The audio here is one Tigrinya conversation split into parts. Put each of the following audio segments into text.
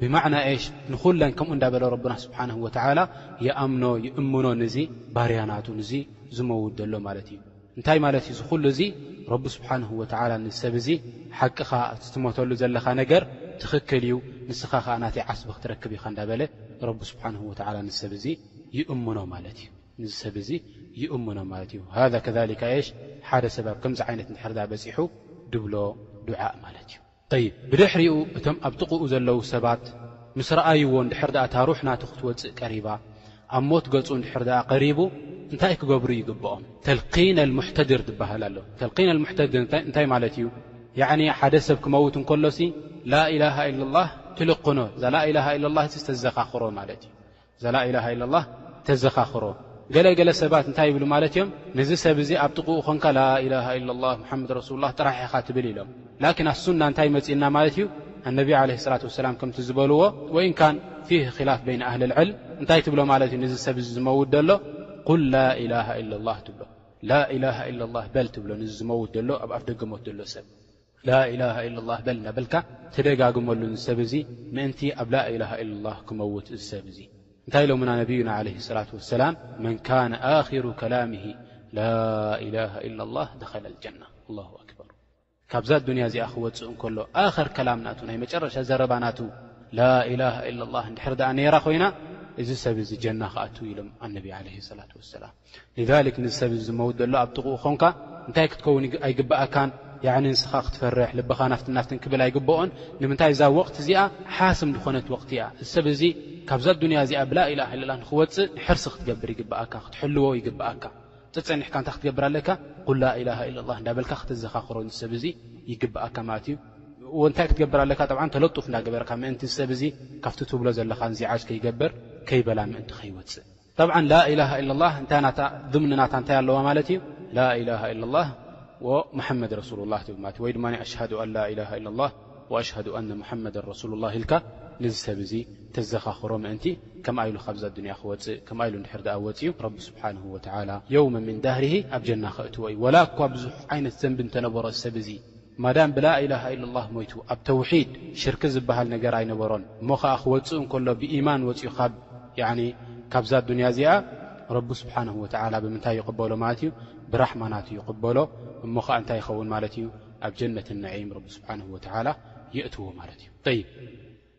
ብማዕና ኤሽ ንኹለን ከምኡ እንዳበለ ረቡና ስብሓነሁ ወተዓላ ይኣምኖ ይእምኖ ንዚ ባርያ ናቱ ንዚ ዝመውት ዘሎ ማለት እዩ። እንታይ ማለት እዩ እዚ ኩሉ እዚ ረቢ ስብሓነሁ ወተዓላ ንዚ ሰብ እዚ ሓቅኻ እቲ ትሞተሉ ዘለኻ ነገር ትኽክል እዩ ንስኻ ከኣ ናተይ ዓስቢ ክትረክብ ኢኻ እንዳበለ ረቢ ስብሓነሁ ወተዓላ ንዚ ሰብ እዚ ይእምኖ ማለት እዩ ንዚ ሰብ እዚ ይእምኖ ማለት እዩ ሃዛ ከዛሊካ ኤሽ ሓደ ሰብ ኣብ ከምዚ ዓይነት እንድሕር ድኣ በጺሑ ድብሎ ዱዓእ ማለት እዩ። ጠይብ ብድሕሪኡ እቶም ኣብ ጥቅኡ ዘለዉ ሰባት ምስ ረኣይዎ እንድሕር ደኣ እታ ሩሕ ናቱ ክትወጽእ ቀሪባ ኣብ ሞት ገጹ እንድሕር ደኣ ቀሪቡ እንታይ ክገብሩ ይግብኦም? ተልቂን ኣልሙሕተድር ዝበሃል ኣሎ። ተልቂን ኣልሙሕተድር እንታይ ማለት እዩ? ያዕኒ ሓደ ሰብ ክመውት እንከሎሲ ላኢላሃ ኢለላህ ትልቅኖ፣ እዛ ላኢላሃ ኢለላህሲ ተዘኻኽሮ ማለት እዩ። እዛ ላኢላሃ ኢላላህ ተዘኻኽሮ። ገለ ገለ ሰባት እንታይ ይብሉ ማለት እዮም፣ ነዚ ሰብ እዚ ኣብ ጥቕኡ ኾንካ ላኢላሃ ኢላላህ ሙሓመድ ረሱሉላህ ጥራሕ ኢኻ ትብል ኢሎም። ላኪን ኣሱና እንታይ መፂኡና ማለት እዩ፣ ኣነቢይ ዓለይሂ ሰላቱ ወሰላም ከምቲ ዝበልዎ፣ ወኢን ካን ፊህ ኺላፍ በይነ ኣህለል ዕልም፣ እንታይ ትብሎ ማለት እዩ፣ ነዚ ሰብ እዚ ዝመውት ደሎ ቁል ላኢላሃ ኢላላህ ትብሎ። ላኢላሃ ኢላላህ በል ትብሎ ነዚ ዝመውት ደሎ፣ ኣብ ኣፍ ደገ ሞት ደሎ ሰብ። ላኢላሃ ኢላላህ በል እናበልካ ትደጋግመሉ እዚ ሰብ እዚ ምእንቲ ኣብ ላኢላሃ ኢላላህ ክመውት እዚ ሰብ እዚ እንታይ ኢሎምና ነብዩና ዓለይሂ ሰላቱ ወሰላም መን ካነ ኣኺሩ ከላሚሂ ላኢላሃ ኢላላህ ደኸለል ጀና ኣላሁ ኣክበር ካብዛ ኣዱንያ እዚኣ ክወጽእ እንከሎ ኣኸር ከላም ናቱ ናይ መጨረሻ ዘረባ ናቱ ላኢላሃ ኢላላህ እንድሕር ደኣ ነይራ ኮይና እዚ ሰብ እዚ ጀና ክኣትው ኢሎም ኣነቢ ዓለይሂ ሰላቱ ወሰላም لذلك ነዚ ሰብ እዚ ዝመውት ዘሎ ኣብ ጥቕኡ ኮንካ እንታይ ክትከውን ኣይግበኣካን ያዕኒ ንስኻ ክትፈርሕ ልብኻ ናፍትን ናፍትን ክብል ኣይግበኦን ንምንታይ እዛ ወቕቲ እዚኣ ሓስም ዝኾነት ወቕቲ እያ እዚ ሰብ እዚ ካብዛ ኣዱንያ እዚኣ ብላኢላሃ ኢለላህ ንኽወጽእ ንሕርሲ ክትገብር ይግበኣካ ክትሕልዎ ይግበኣካ እንተጸኒሕካ እንታይ ክትገብር ኣለካ ቁል ላኢላሃ ኢለላህ እንዳበልካ ከተዘኻኽሮ እዚ ሰብ እዚ ይግበኣካ ማለት እዩ እንታይ ክትገብር ኣለካ ጠብዓ ተለጡፍ እንዳገበርካ ምእንቲ ሰብ እዚ ካብቲ ትብሎ ዘለኻ እንዚዓጅ ከይገብር ከይበላ ምእንቲ ከይወፅእ ጠብዓን ላኢላሃ ኢላላህ እንታይ ናታ ድምኒ ናታ እንታይ ኣለዋ ማለት እዩ ላኢላሃ ኢላላህ ወሙሓመድ ረሱሉላህ ትብል ማለት እዩ ወይ ድማ ኣሽሃዱ ኣን ላኢላሃ ኢላላህ ወኣሽሃዱ ኣነ ሙሓመደን ረሱሉላህ ኢልካ ነዚ ሰብ እዚ ተዘኻኽሮ ምእንቲ ከምኣ ኢሉ ካብዛ ኣዱንያ ክወፅእ ከምኣ ኢሉ እንድሕር ደኣ ወፅዩ ረቢ ስብሓንሁ ወተዓላ የውመ ምን ዳህሪሂ ኣብ ጀና ከእትዎ እዩ ወላ እኳ ብዙሕ ዓይነት ዘንቢ እንተነበሮ እዚ ሰብ እዚ ማዳም ብላኢላሃ ኢሉላህ ሞይቱ ኣብ ተውሒድ ሽርኪ ዝባሃል ነገር ኣይነበሮን እሞ ካኣ ክወጽእ እንከሎ ብኢማን ወጽዩ ካብ ያኒ ካብዛ ኣዱንያ እዚኣ ረቡ ስብሓነሁ ወተዓላ ብምንታይ ይቅበሎ ማለት እዩ ብራሕማ ናቱ ይቅበሎ እሞ ካኣ እንታይ ይኸውን ማለት እዩ ኣብ ጀነት ነዒም ረቡ ስብሓነሁ ወተዓላ የእትዎ ማለት እዩ ጠይብ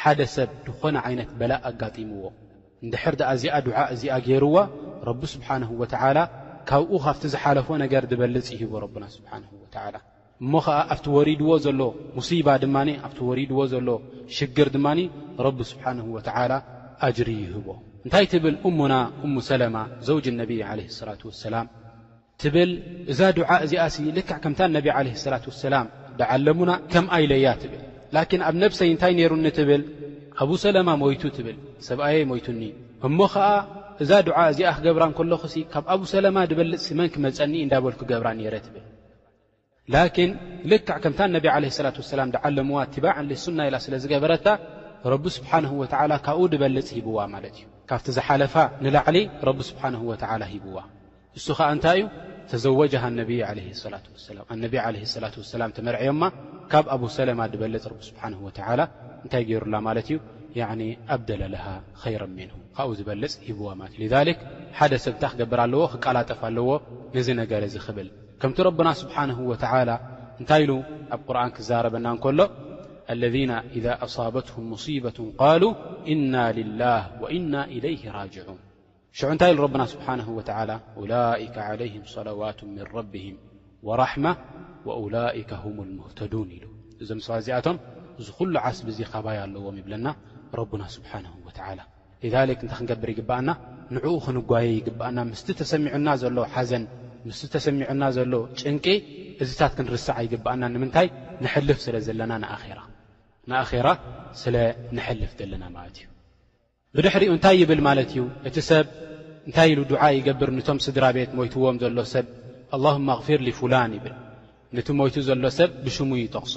ሓደ ሰብ ዝኾነ ዓይነት በላእ ኣጋጢምዎ እንድሕር ድኣ እዚኣ ዱዓ እዚኣ ጌርዋ ረቢ ስብሓነሁ ወተዓላ ካብኡ ካብቲ ዝሓለፎ ነገር ድበልጽ ይህቦ ረብና ስብሓነሁ ወተዓላ እሞ ኸኣ ኣብቲ ወሪድዎ ዘሎ ሙሲባ ድማ ኣብቲ ወሪድዎ ዘሎ ሽግር ድማ ረቢ ስብሓነሁ ወተዓላ ኣጅሪ ይህቦ። እንታይ ትብል እሙና እሙ ሰለማ ዘውጅ ነብይ ዓለይሂ ሰላቱ ወሰላም? ትብል እዛ ዱዓ እዚኣሲ ልክዕ ከምታ ነቢ ዓለይሂ ሰላቱ ወሰላም ድዓለሙና ከምኣ ኢለያ ትብል ላኪን ኣብ ነብሰይ እንታይ ነይሩኒ ትብል ኣቡ ሰለማ ሞይቱ ትብል ሰብኣየይ ሞይቱኒ እሞ ኸኣ እዛ ዱዓ እዚኣ ክገብራ እንከለኹሲ ካብ ኣቡ ሰለማ ድበልጽሲ መን ክመልጸኒ ኢንዳበልኩ ይገብራ ነይረ ትብል። ላኪን ልክዕ ከምታ ነቢ ዓለይሂ ሰላቱ ወሰላም ድዓለምዋ እትባዕን ሊሱና ኢላ ስለ ዝገበረታ ረቢ ስብሓነሁ ወተዓላ ካብኡ ድበልፅ ሂብዋ ማለት እዩ። ካብቲ ዝሓለፋ ንላዕሊ ረቢ ስብሓነሁ ወተዓላ ሂብዋ። እሱ ኸዓ እንታይ እዩ? ተዘወጀሃ ኣነቢይ ዓለይሂ ሰላቱ ወሰላም ኣነቢ ዓለይሂ ሰላቱ ወሰላም ተመርዕዮማ ካብ ኣቡ ሰለማ ድበልፅ ረቢ ስብሓነሁ ወተዓላ እንታይ ገይሩላ ማለት እዩ? ያዕኒ ኣብደለልሃ ኸይረን ሚንሁ ካብኡ ዝበልፅ ሂብዋ ማለት እዩ። ሊዛሊክ ሓደ ሰብ እንታይ ክገብር ኣለዎ? ክቃላጠፍ ኣለዎ ነዚ ነገር እዚ ክብል። ከምቲ ረብና ስብሓነሁ ወተዓላ እንታይ ኢሉ ኣብ ቁርኣን ክዛረበና እንከሎ ኣለዚነ ኢዛ ኣሳበትሁም ሙሲበቱን ቃሉ ኢና ሊላህ ወኢና ኢለይሂ ራጅዑን ሽዑ እንታይ ኢሉ ረብና ስብሓነሁ ወተዓላ ኡላኢከ ዓለይሂም ሰለዋቱ ሚን ረቢሂም ወራሕማ ወኡላኢከ ሁሙል ሙህተዱን ኢሉ እዞም ሰባት እዚኣቶም እዚ ኹሉ ዓስቢ እዚ ካባይ ኣለዎም ይብለና ረብና ስብሓነሁ ወተዓላ። ሊዛሊክ እንታይ ክንገብር ይግብኣና? ንዕኡ ክንጓየ ይግብኣና። ምስቲ ተሰሚዑና ዘሎ ሓዘን፣ ምስቲ ተሰሚዑና ዘሎ ጭንቂ እዚታት ክንርስዕ ኣይግብኣናን። ንምንታይ? ነሕልፍ ስለ ዘለና ንኣኼራ። ንኣኼራ ስለ ነሕልፍ ዘለና ማለት እዩ። ብድሕሪኡ እንታይ ይብል ማለት እዩ? እቲ ሰብ እንታይ ኢሉ ዱዓ ይገብር ንቶም ስድራ ቤት ሞይትዎም ዘሎ ሰብ? ኣላሁመ ኣግፊር ሊፉላን ይብል። ነቲ ሞይቱ ዘሎ ሰብ ብሽሙ ይጠቕሶ።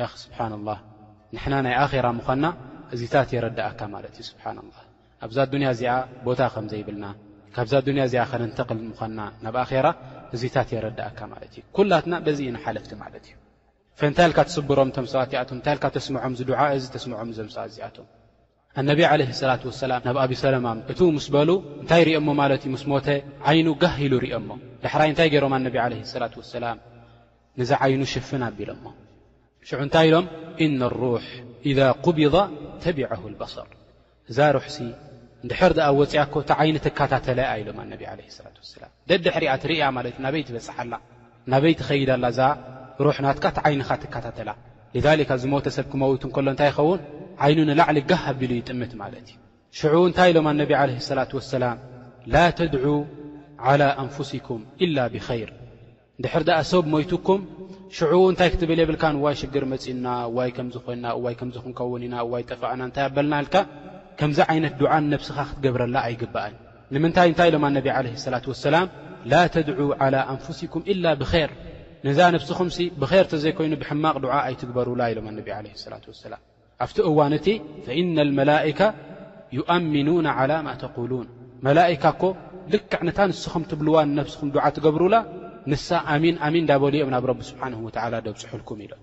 ያኽ ስብሓንላህ ንሕና ናይ ኣኼራ ምዃንና እዚታት የረድኣካ ማለት እዩ ስብሓንላህ ኣብዛ ኣዱንያ እዚኣ ቦታ ከም ዘይብልና ካብዛ ኣዱንያ እዚኣ ከነንተቕል ምዃንና ናብ ኣኼራ እዚታት የረድኣካ ማለት እዩ ኩላትና በዚ እዩ ንሓለፍቲ ማለት እዩ ፈእንታይ ኢልካ ትስብሮም እቶም ሰባት እኣቶም እንታይ ኢልካ ተስምዖም ዝዱዓ እዚ ተስምዖም እዞም ሰባት እዚኣቶም ኣነቢ ዓለይሂ ሰላቱ ወሰላም ናብ ኣቢ ሰለማም እትው ምስ በሉ እንታይ ሪኦሞ ማለት እዩ ምስ ሞተ ዓይኑ ጋህ ኢሉ ሪኦሞ ዳሕራይ እንታይ ገይሮም ኣነቢ ዓለይሂ ሰላቱ ወሰላም ንዛ ዓይኑ ሽፍን ኣቢሎሞ ሽዑ እንታይ ኢሎም ኢነ ሩሕ ኢዛ ቁቢደ ተቢዐሁ ልበሰር እዛ ሩሕሲ እንድሕር ድኣ ወፅያ እኮ እታ ዓይኒ ትካታተለኣ ኢሎም ኣነቢ ዓለይሂ ሰላቱ ወሰላም ደድሕሪኣ ትርእያ ማለት እዩ ናበይ ትበፅሕ ኣላ ናበይ ትኸይድ ኣላ እዛ ሩሕ ናትካ እቲ ዓይንኻ ትከታተላ لذلك ዝሞተ ሰብ ክመውት እንከሎ እንታይ ይኸውን ዓይኑ ንላዕሊ ጋህ ኣቢሉ ይጥምት ማለት እዩ ሽዑ እንታይ ኢሎም ኣነቢ ዓለይሂ ሰላቱ ወሰላም ላ ተድዑ ዓላ ኣንፉሲኩም ኢላ ብኸይር እንድሕር ደኣ ሰብ ሞይቱኩም ሽዑ እንታይ ክትብል የብልካን እዋይ ሽግር መፂኡና እዋይ ከምዚ ኮይንና እዋይ ከምዚ ክንከውን ኢና እዋይ ጠፋእና እንታይ ኣበልና ኢልካ ከምዚ ዓይነት ዱዓ ንነብስኻ ክትገብረላ ኣይግባእን ንምንታይ እንታይ ኢሎም ኣነቢ ዓለይሂ ሰላቱ ወሰላም ላ ተድዑ ዓላ ኣንፉሲኩም ኢላ ብኼር ነዛ ነብስኹምሲ ብኼር ተዘይኮይኑ ብሕማቕ ዱዓ ኣይትግበሩላ ኢሎም ኣነቢ ዓለይሂ ሰላቱ ወሰላም ኣብቲ እዋን እቲ ፈኢነ ልመላኢካ ዩኣሚኑና ዓላ ማ ተቁሉን መላኢካ እኮ ልክዕ ነታ ንስኹም ትብልዋ ንነብስኹም ዱዓ ትገብሩላ ንሳ ኣሚን ኣሚን ዳበሉ እዮም ናብ ረቢ ስብሓንሁ ወተዓላ ደብፅሑልኩም ኢሎም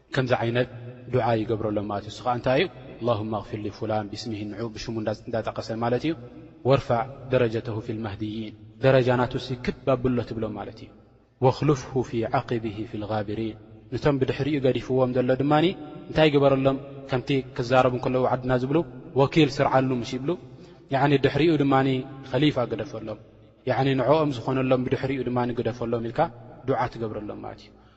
ከምዚ ዓይነት ዱዓ ይገብረሎም ማለት እዩ። እሱ ኸዓ እንታይ እዩ? ኣላሁመ ኣግፊር ሊፉላን ቢስሚሂ ንዕኡ ብሽሙ እንዳጠቐሰ ማለት እዩ። ወርፋዕ ደረጀተሁ ፊል ማህድይይን ደረጃ ናቱሲ ክብ ኣብሎ ትብሎ ማለት እዩ። ወኽሉፍሁ ፊ ዓቅቢሂ ፊል ጋቢሪን ንቶም ብድሕሪኡ ገዲፍዎም ዘሎ ድማ እንታይ ግበረሎም? ከምቲ ክዛረቡ እንከለዉ ዓድና ዝብሉ ወኪል ስርዓሉ ምስ ይብሉ ያዕኒ ድሕሪኡ ድማ ኸሊፋ ግደፈሎም ያዕኒ ንዕኦም ዝኾነሎም ብድሕሪኡ ድማ ግደፈሎም ኢልካ ዱዓ ትገብረሎም ማለት እዩ።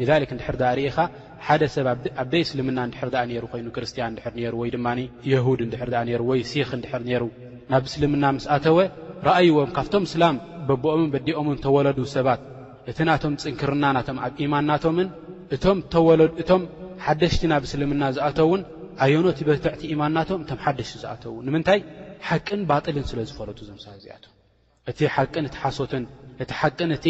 لذلك እንድሕር ድኣ ርኢኻ ሓደ ሰብ ኣብ ደይእስልምና እንድሕር ድኣ ነይሩ ኮይኑ ክርስትያን እንድሕር ነይሩ ወይ ድማ የሁድ እንድሕር ድኣ ነይሩ ወይ ሲኽ እንድሕር ነይሩ ናብ እስልምና ምስ ኣተወ ርኣይዎም ካብቶም እስላም በቦኦምን በዴኦምን ተወለዱ ሰባት እቲ ናቶም ፅንክርና ናቶም ኣብ ኢማን ናቶምን እቶም ተወለዱ እቶም ሓደሽቲ ናብ እስልምና ዝኣተውን ኣየኖት ይበርትዕ እቲ ኢማን ናቶም እቶም ሓደሽቲ ዝኣተው ንምንታይ ሓቅን ባጥልን ስለ ዝፈለጡ እዞም ሰባት እዚኣቶም እቲ ሓቅን እቲ ሓሶትን፣ እቲ ሓቅን እቲ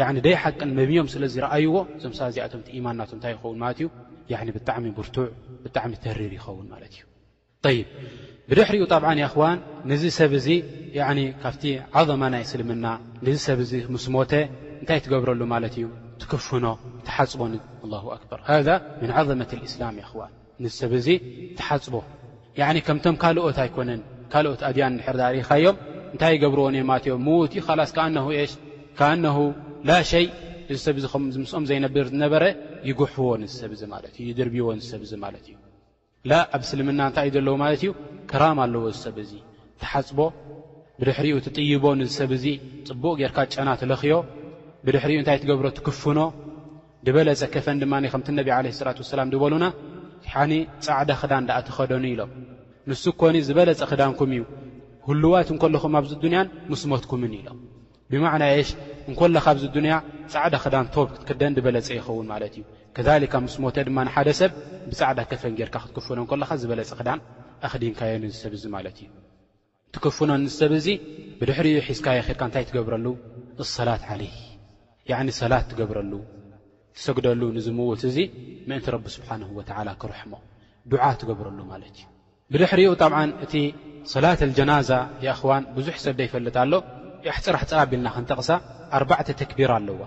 ያዕኒ ደይ ሓቅን መምዮም ስለ ዝርኣይዎ እዞም ሰባት እዚኣቶም እቲ ኢማን ናቶም እንታይ ይኸውን ማለት እዩ ያዕኒ ብጣዕሚ ብርቱዕ ብጣዕሚ ተሪር ይኸውን ማለት እዩ። ጠይብ ብድሕሪኡ ጣብዓን ያኽዋን ንዚ ሰብ እዚ ያዕኒ ካብቲ ዓዘማ ናይ እስልምና ንዚ ሰብ እዚ ምስ ሞተ እንታይ ትገብረሉ ማለት እዩ? ትክፍኖ፣ ትሓጽቦ፣ ን ኣላሁ ኣክበር ሃዛ ምን ዓዘመት ልእስላም ያኽዋን። ንሰብ እዚ ትሓጽቦ ያኒ ከምቶም ካልኦት ኣይኮነን ካልኦት ኣድያን እንድሕር ሪኢኻዮም እንታይ ይገብርዎ ኔማትዮ ምዉት እዩ ኻላስ ካኣነሁ ኤሽ ካኣነሁ ላሸይ እዚ ሰብ እዚ ከም ምስኦም ዘይነብር ዝነበረ ይጉሕፍዎ ነዚ ሰብ እዚ ማለት እዩ ይድርብይዎ ነዚ ሰብ እዚ ማለት እዩ ላእ ኣብ እስልምና እንታይ እዩ ዘለዎ ማለት እዩ ክራማ ኣለዎ እዚ ሰብ እዚ ትሓጽቦ ብድሕሪኡ ትጥይቦ ነዚ ሰብ እዚ ጽቡቕ ጌርካ ጨና ትለኽዮ ብድሕሪኡ እንታይ ትገብሮ ትክፍኖ ድበለጸ ከፈን ድማ ከምቲ ነቢ ዓለይሂ ሰላቱ ወሰላም ድበሉና ሓኒ ጻዕዳ ክዳን ደኣ ተኸደኑ ኢሎም። ንሱ እኮኒ ዝበለጸ ክዳንኩም እዩ ህሉዋት እንከለኹም ኣብዚ ዱንያን ምስ ሞትኩምን ኢሎም። ብማዕና እሽ እንኮለኻ ኣብዚ ዱንያ ጻዕዳ ክዳን ቶብ ክትክደን ድበለጸ ይኸውን ማለት እዩ። ከዛሊካ ምስ ሞተ ድማ ንሓደ ሰብ ብጻዕዳ ከፈን ጌርካ ክትክፍኖ እንከለኻ ዝበለጸ ክዳን ኣኽዲንካዮ ነዚ ሰብ እዚ ማለት እዩ። ትክፍኖ ንዚ ሰብ እዚ ብድሕሪኡ ሒዝካዮ ኬድካ እንታይ ትገብረሉ ኣሰላት ዓለይህ ያዕኒ ሰላት ትገብረሉ ትሰግደሉ ንዚ ምዉት እዚ ምእንቲ ረቢ ስብሓንሁ ወተዓላ ክርሕሞ ዱዓ ትገብረሉ ማለት እዩ ብድሕሪኡ ጣብዓን እቲ ሰላት ኣልጀናዛ የእኽዋን ብዙሕ ሰብ ዘይፈልጥ ኣሎ ኣሕፅርሕፅር ኣቢልና ክንጠቕሳ ኣርባዕተ ተክቢራ ኣለዋ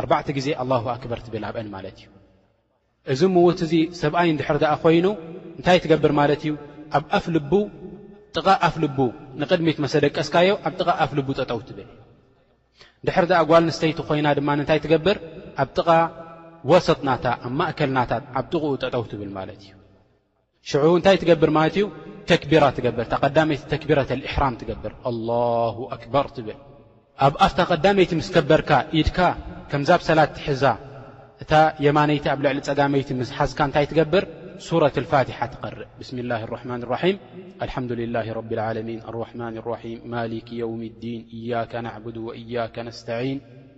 ኣርባዕተ ግዜ ኣላሁ ኣክበር ትብል ኣብአን ማለት እዩ እዚ ምዉት እዚ ሰብኣይ እንድሕር ደኣ ኮይኑ እንታይ ትገብር ማለት እዩ ኣብ ኣፍ ልቡ ጥቓ ኣፍ ልቡ ንቕድሚት መሰ ደቀስካዮ ኣብ ጥቓ ኣፍ ልቡ ጠጠው ትብል እንድሕር ደኣ ጓል ንስተይቲ ኮይና ድማ እንታይ ትገብር ኣብ ጥቓ ወሰጥ ናታ ኣብ ማእከል ናታ ኣብ ጥቕኡ ጠጠው ትብል ማለት እዩ ሽዑ እንታይ ትገብር ማለት እዩ ተክቢራ ትገብር እታ ቀዳመይቲ ተክቢረት ልእሕራም ትገብር ኣላሁ ኣክበር ትብል ኣብ ኣፍታ ቀዳመይቲ ምስ ከበርካ ኢድካ ከምዛ ብ ሰላት ትሕዛ እታ የማነይቲ ኣብ ልዕሊ ፀጋመይቲ ምስ ሓዝካ እንታይ ትገብር ሱረት ልፋትሓ ትቐርእ ብስሚ ላ ርሕማን ራሒም ኣልሓምዱላ ረቢ ዓለሚን ኣራሕማን ራሒም ማሊክ የውም ዲን እያከ ናዕቡድ ወእያከ ነስተዒን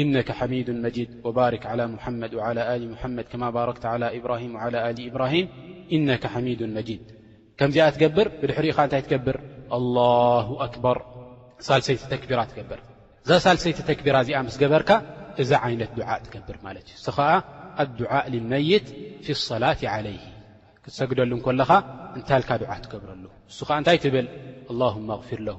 ኢነከ ሓሚዱ መጂድ ወባሪክ ዓላ ሙሓመድ ወዓላ ኣሊ ሙሓመድ ከማ ባረክተ ዓላ ኢብራሂም ወዓላ ኣሊ ኢብራሂም ኢነከ ሓሚዱ መጂድ ከምዚኣ ትገብር ብድሕሪኡ ከኣ እንታይ ትገብር ኣላሁ ኣክበር ሳልሰይቲ ተክቢራ ትገብር እዛ ሳልሰይቲ ተክቢራ እዚኣ ምስ ገበርካ እዛ ዓይነት ዱዓእ ትገብር ማለት እዩ ስኸኣ ኣዱዓእ ልመይት ፊ ሰላት ዓለይህ ክትሰግደሉ እንከለኻ እንታልካ ዱዓ ትገብረሉ ንሱ ኸዓ እንታይ ትብል ኣላሁማ ኣግፊር ለሁ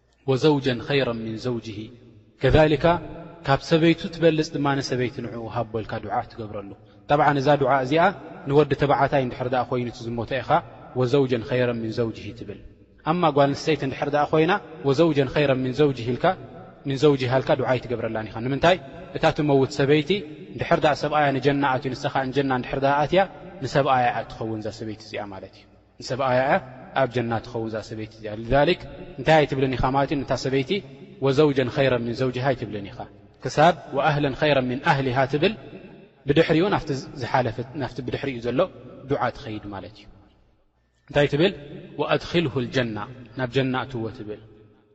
ወዘውጀን ኸይረን ሚን ዘውጅሂ ከዛሊካ ካብ ሰበይቱ ትበልጽ ድማ ሰበይቲ ንዕኡ ሃቦ ኢልካ ዱዓእ ትገብረሉ ጠብዓን እዛ ዱዓእ እዚኣ ንወዲ ተባዓታይ እንድሕር ደኣ ኮይኑ እቲ ዝሞተ ኢኻ ወዘውጀን ኸይረን ሚን ዘውጅሂ ትብል ኣማ ጓል ኣንስተይቲ እንድሕር ደኣ ኮይና ወዘውጀን ኸይረን ሚን ዘውጅሂ ኢልካ ሚን ዘውጅሃ እልካ ዱዓ ኣይትገብረላን ኢኻ ንምንታይ እታ ትመውት ሰበይቲ እንድሕር ደኣ ሰብኣያ ንጀና ኣትዩ ንሰ ኸኣ ንጀና እንድሕር ደኣ ኣትያ ንሰብኣያ እያ እትኸውን እዛ ሰበይቲ እዚኣ ማለት እዩ። ንሰብኣያ እያ ኣብ ጀና ትኸውን እዛ ሰበይቲ እዚኣ ልዛሊክ እንታይ ኣይትብልን ኢኻ ማለት እዩ ነታ ሰበይቲ ወዘውጀን ኸይረን ሚን ዘውጅሃ ኣይትብልን ኢኻ ክሳብ ወኣህለን ኸይረን ሚን ኣህሊሃ ትብል ብድሕሪኡ ናፍቲ ዝሓለፈ ናፍቲ ብድሕሪኡ ዘሎ ዱዓ ትኸይድ ማለት እዩ እንታይ ትብል ወኣድኺልሁ ልጀና ናብ ጀና ኣእትዎ ትብል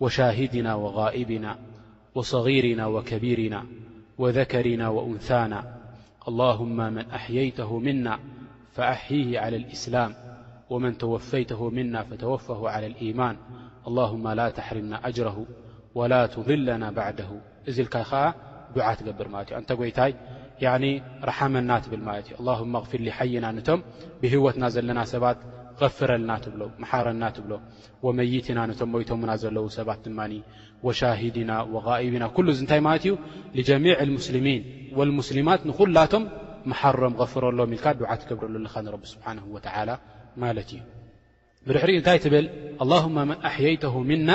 وشاهدنا وغائبنا وصغيرنا وكبيرنا وذكرنا وأنثانا اللهم من أحييته منا فأحيه على الإسلام ومن توفيته منا فتوفه على الإيمان اللهم لا تحرمنا أجره ولا تضلنا بعده لك دعة تقبر أنت ي ن رحمنا تبل اللهم اغفر ل حينا نم بهوتنا زلنا ست ፍና ረና ብሎ ወመይቲና ነቶም ሞይቶሙና ዘለዉ ሰባት ድማ ወሻሂዲና ወጋኢቢና ኩሉ እዚ እንታይ ማለት እዩ ሊጀሚዕ ልሙስሊሚን ወልሙስሊማት ንኹላቶም መሓሮም ቐፍረሎም ኢልካ ዱዓ ትገብረሉ ኣለኻ ንረቢ ስብሓንሁ ወተዓላ ማለት እዩ ብድሕሪኡ እንታይ ትብል ኣላሁማ መን ኣሕየይተሁ ምና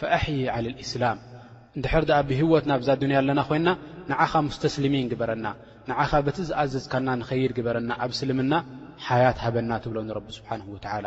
ፈኣሕይሂ ዓላ ልእስላም እንድሕር ድኣ ብህይወት ናብዛ ኣዱንያ ኣለና ኾይና ንዓኻ ሙስተስልሚን ግበረና ንዓኻ በቲ ዝኣዘዝካና ንኸይድ ግበረና ኣብ እስልምና ሓያት ሃበና ትብሎ ንረቢ ስብሓንሁ ወተዓላ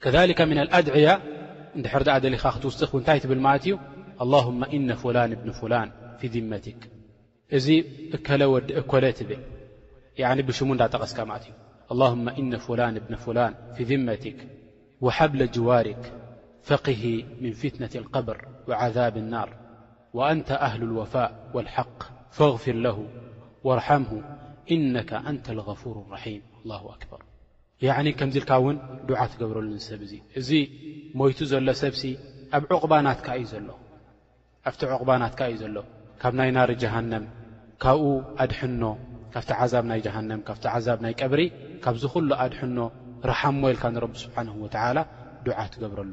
كذلك من الأدعية دحردعدل ختوخ ونتي تبل معلت ي اللهم إن فلان بن فلان في ذمتك ي كل و كل تبل يعني بشمو د تغسك مت ي اللهم إن فلان بن فلان في ذمتك وحبل جوارك فقه من فتنة القبر وعذاب النار وأنت أهل الوفاء والحق فاغفر له وارحمه إنك أنت الغفور الرحيم الله أكبر ያዕኒ ከምዚ ኢልካ እውን ዱዓ ትገብረሉ ንሰብ እዚ እዚ ሞይቱ ዘሎ ሰብሲ ኣብ ዑቕባ ናትካ እዩ ዘሎ ኣብቲ ዑቕባ ናትካ እዩ ዘሎ ካብ ናይ ናሪ ጀሃነም ካብኡ ኣድሕኖ ካብቲ ዓዛብ ናይ ጀሃነም ካብቲ ዓዛብ ናይ ቀብሪ ካብዚ ኩሉ ኣድሕኖ ረሓሞ ኢልካ ንረቢ ስብሓንሁ ወተዓላ ዱዓ ትገብረሉ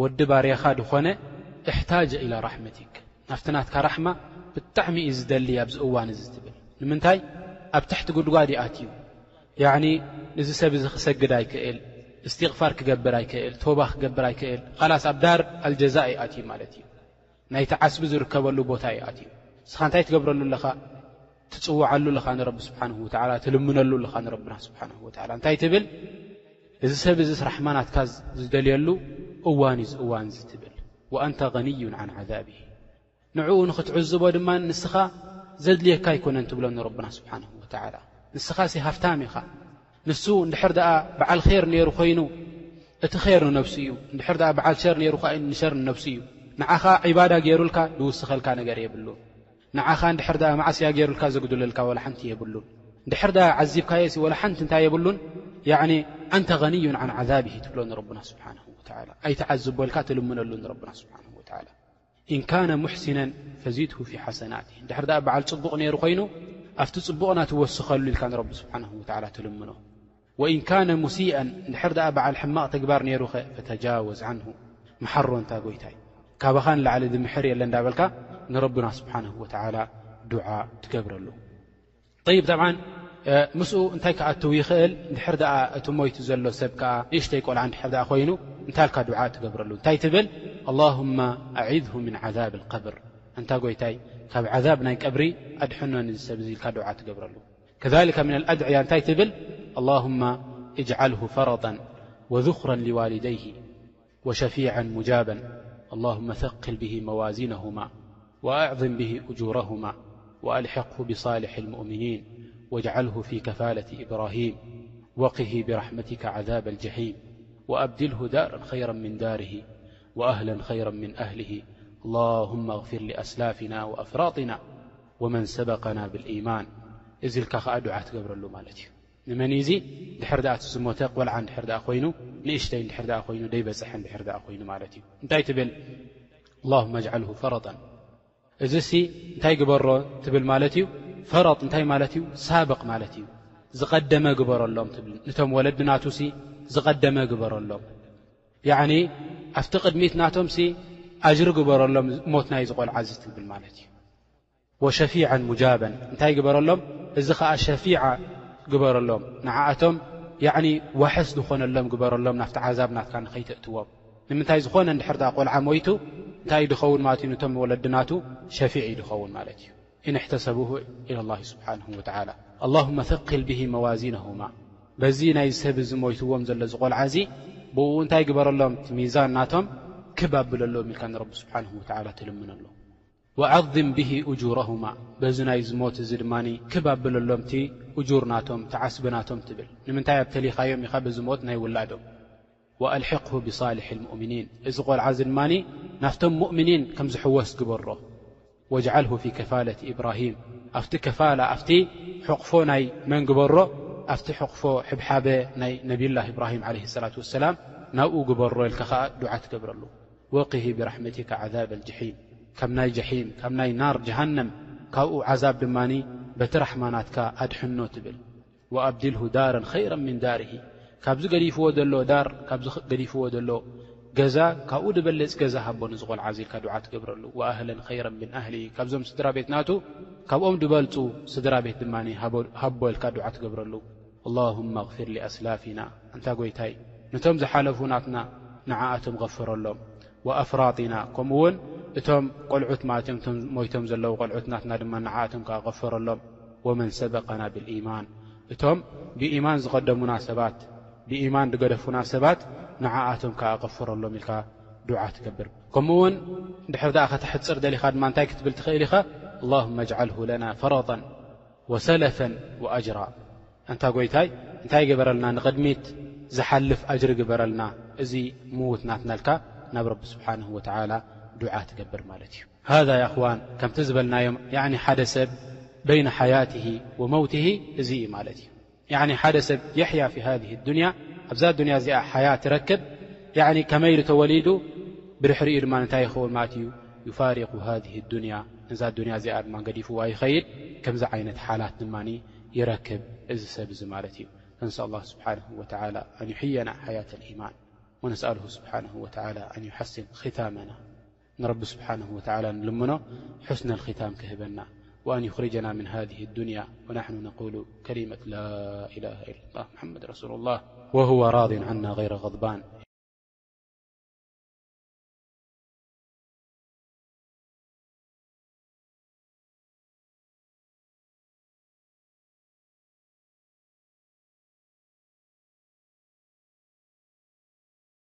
ወዲ ባርያኻ ድኾነ እሕታጀ ኢላ ራሕመቲክ ናብቲ ናትካ ራሕማ ብጣዕሚ እዩ ዝደሊ ኣብዚ እዋን እዚ ትብል ንምንታይ ኣብ ትሕቲ ጉድጓድ እዩ ኣትዩ ያዕኒ ንዚ ሰብ እዚ ክሰግድ ኣይክእል እስትቕፋር ክገብር ኣይክእል ቶባ ክገብር ኣይክእል ኻላስ ኣብ ዳር ኣልጀዛእ እዩ ኣትዩ ማለት እዩ ናይቲ ዓስቢ ዝርከበሉ ቦታ እዩ ኣትዩ። ንስኻ እንታይ ትገብረሉ ኣለኻ? ትጽውዓሉ ኣለኻ ንረቢ ስብሓነሁ ወተዓላ፣ ትልምነሉ ኣለኻ ንረብና ስብሓነሁ ወተዓላ። እንታይ ትብል? እዚ ሰብ እዚስ ራሕማ ናትካ ዝደልየሉ እዋን እዩ እዚ እዋን እዚ ትብል። ወኣንተ ገኒዩን ዓን ዓዛቢሂ ንዕኡ ንኽትዕዝቦ ድማ ንስኻ ዘድልየካ ኣይኮነን ትብሎ ንረብና ስብሓነሁ ወተዓላ። ንስኻሲ ሃፍታም ኢኻ። ንሱ እንድሕር ደኣ በዓል ኼር ነይሩ ኾይኑ እቲ ኼር ንነብሱ እዩ፣ እንድሕር ደኣ በዓል ሸር ነይሩ ኸኣ ንሸር ንነብሱ እዩ። ንዓኻ ዒባዳ ገይሩልካ ዝውስኸልካ ነገር የብሉን። ንዓኻ እንድሕር ደኣ ማዕስያ ገይሩልካ ዘጉድለልካ ወላ ሓንቲ የብሉን። እንድሕር ደኣ ዓዚብካዮሲ ወላ ሓንቲ እንታይ የብሉን ያዕኒ ኣንተ ገኒዩን ዓን ዓዛቢሂ ትብሎ ንረቡና ስብሓነሁ ወተዓላ። ኣይትዓዝቦ ኢልካ ትልምነሉ ንረቡና ስብሓነሁ ወተዓላ። ኢን ካነ ሙሕሲነን ፈዚድሁ ፊ ሓሰናቲህ እንድሕር ደኣ በዓል ጽቡቕ ነይሩ ኮይኑ ኣብቲ ጽቡቕና ትወስኸሉ ኢልካ ንረቢ ስብሓነሁ ወተዓላ ትልምኖ ወኢን ካነ ሙሲኣን እንድሕር ደኣ በዓል ሕማቕ ተግባር ነይሩኸ ፈተጃወዝ ዓንሁ መሓሮ ኣንታ ጎይታይ ካባኻ ንላዕሊ ዝምሕር የለን እንዳበልካ ንረብና ስብሓነሁ ወተዓላ ዱዓ ትገብረሉ ጠይብ ጠብዓን ምስኡ እንታይ ክኣትው ይኽእል እንድሕር ደኣ እቲ ሞይቱ ዘሎ ሰብ ከኣ ንእሽተይ ቆልዓ እንድሕር ደኣ ኮይኑ እንታይ ኢልካ ዱዓእ ትገብረሉ እንታይ ትብል ኣላሁመ ኣዒዝሁ ምን ዓዛብ ልቀብር ኣንታ ጎይታይ ካብ ዓዛብ ናይ ቀብሪ ኣድሕኖ ንዚ ሰብ እዚ ኢልካ ዱዓእ ትገብረሉ ከዛሊካ ምን ኣልኣድዕያ እንታይ ትብል ኣላሁመ እጅዓልሁ ፈረጠን ወዙኽረን ሊዋሊደይሂ وشفيعا مجابا اللهم ثقل به موازينهما وأعظم به أجورهما وألحقه بصالح المؤمنين واجعله في كفالة إبراهيم وقه برحمتك عذاب الجحيم وأبدله دارا خيرا من داره وأهلا خيرا من أهله اللهم اغفر لأسلافنا وأفراطنا ومن سبقنا بالإيمان ازلكأعت قبرلمالت ንመን እዩ እዚ ድሕር ድኣ እቲ ዝሞተ ቆልዓ እንድሕር ድኣ ኮይኑ ንእሽተይ እንድሕር ድኣ ኮይኑ ደይበፀሐ እንድሕር ድኣ ኮይኑ ማለት እዩ እንታይ ትብል ኣላሁመ ኣጅዓልሁ ፈረጠን እዚሲ እንታይ ግበሮ ትብል ማለት እዩ ፈረጥ እንታይ ማለት እዩ ሳብቕ ማለት እዩ ዝቐደመ ግበረሎም ትብል ንቶም ወለዲ ናቱሲ ዝቐደመ ግበረሎም ያዕኒ ኣብቲ ቅድሚት ናቶምሲ ኣጅሪ ግበረሎም ሞት ናይዚ ቆልዓ እዚ ትብል ማለት እዩ ወሸፊዐን ሙጃበን እንታይ ግበረሎም እዚ ኸኣ ሸፊዓ ግበረሎም ንዓኣቶም ያዕኒ ዋሕስ ዝኾነሎም ግበረሎም ናፍቲ ዓዛብ ናትካ ንኸይተእትዎም ንምንታይ ዝኾነ እንድሕር ድኣ ቆልዓ ሞይቱ እንታይ እዩ ድኸውን ማለት እዩ ንቶም ወለዲ ናቱ ሸፊዕ እዩ ድኸውን ማለት እዩ ኢንሕተሰብሁ ኢላ ላሂ ስብሓንሁ ወተዓላ ኣላሁመ ተቅል ብሂ መዋዚነሁማ በዚ ናይ ዝሰብ እዚ ሞይትዎም ዘሎ እዚ ቆልዓ እዚ ብእኡ እንታይ ግበረሎም እቲ ሚዛን ናቶም ክብ ኣብለሎም ኢልካ ንረቢ ስብሓንሁ ወተዓላ ትልምነሎም ወዓዚም ብሂ ኡጁረሁማ በዚ ናይ ዝሞት እዚ ድማ ክብ ኣብለሎም እቲ ኡጁር ናቶም እቲ ዓስቢ ናቶም ትብል ንምንታይ ኣብተሊኻዮም ኢኻ በዚ ሞት ናይ ውላዶም ወኣልሕቅሁ ብሳሊሒ ልሙእሚኒን እዚ ቆልዓ እዚ ድማ ናፍቶም ሙእሚኒን ከም ዝሕወስ ግበሮ ወጅዓልሁ ፊ ከፋለት ኢብራሂም ኣብቲ ከፋላ ኣብቲ ሕቕፎ ናይ መን ግበሮ ኣብቲ ሕቕፎ ሕብሓበ ናይ ነብዩላህ ኢብራሂም ዓለይሂ ሰላቱ ወሰላም ናብኡ ግበሮ ኢልካ ኸኣ ዱዓ ትገብረሉ ወቅሂ ብራሕመቲካ ዓዛብ ኣልጅሒም ካብ ናይ ጀሒም ካብ ናይ ናር ጀሃነም ካብኡ ዓዛብ ድማ በቲ ራሕማ ናትካ ኣድሕኖ ትብል ወኣብድልሁ ዳረን ኸይረን ምን ዳርሂ ካብዚ ገዲፍዎ ዘሎ ዳር ካብዚ ገዲፍዎ ዘሎ ገዛ ካብኡ ድበልፅ ገዛ ሃቦ ንዚ ቆልዓ እዚ ኢልካ ዱዓ ትገብረሉ ወኣህለን ኸይረን ምን ኣህሊ ካብዞም ስድራ ቤት ናቱ ካብኦም ድበልፁ ስድራ ቤት ድማ ሃቦ ኢልካ ዱዓ ትገብረሉ ኣላሁመ ኣቕፊር ሊኣስላፊና ኣንታ ጐይታይ ነቶም ዝሓለፉ ናትና ንዓኣቶም ቐፍረሎም ወኣፍራጢና ከምኡ ውን እቶም ቖልዑት ማለት እዮም እቶም ሞይቶም ዘለዉ ቖልዑት ናትና ድማ ንዓኣቶም ከኣ ቐፍረሎም ወመን ሰበቐና ብልኢማን እቶም ብኢማን ዝቐደሙና ሰባት ብኢማን ዝገደፉና ሰባት ንዓኣቶም ከኣ ቐፍረሎም ኢልካ ዱዓ ትገብር ከምኡ ውን ድሕሪ ደኣ ከተሕፅር ደሊኻ ድማ እንታይ ክትብል ትኽእል ኢኻ ኣላሁመ ኣጅዓልሁ ለና ፈረጠን ወሰለፈን ወኣጅራ ኣንታ ጎይታይ እንታይ ግበረልና ንቅድሚት ዝሓልፍ ኣጅሪ ግበረልና እዚ ምዉት ናትና ኢልካ ናብ ረቢ ስብሓነሁ ወተዓላ ዱዓ ትገብር ማለት እዩ። ሃዛ የእኽዋን ከምቲ ዝበልናዮም ያዕኒ ሓደ ሰብ በይነ ሓያትሂ ወመውትሂ እዚ እዩ ማለት እዩ። ያኒ ሓደ ሰብ የሕያ ፊ ሃዚ ሂዱንያ ኣብዛ ዱንያ እዚኣ ሓያ ትረክብ ያኒ ከመይ ኢሉ ተወሊዱ ብድሕሪኡ ድማ እንታይ ይኸውን ማለት እዩ ዩፋሪቁ ሃዚ ሂዱንያ ነዛ ዱንያ እዚኣ ድማ ገዲፍዋ ይኸይድ ከምዚ ዓይነት ሓላት ድማ ይረክብ እዚ ሰብ እዚ ማለት እዩ ፈንሳ ኣላ ስብሓንሁ ወተዓላ ኣን ዩሕየና ሓያት ልኢማን ወነስኣልሁ ስብሓንሁ ወተዓላ ኣን ዩሓሲን ኺታመና نرب سبحانه وتعالى نلمنه حسن الختام كهبنا وأن يخرجنا من هذه الدنيا ونحن نقول كلمة لا إله إلا الله محمد رسول الله وهو راضي عنا غير غضبان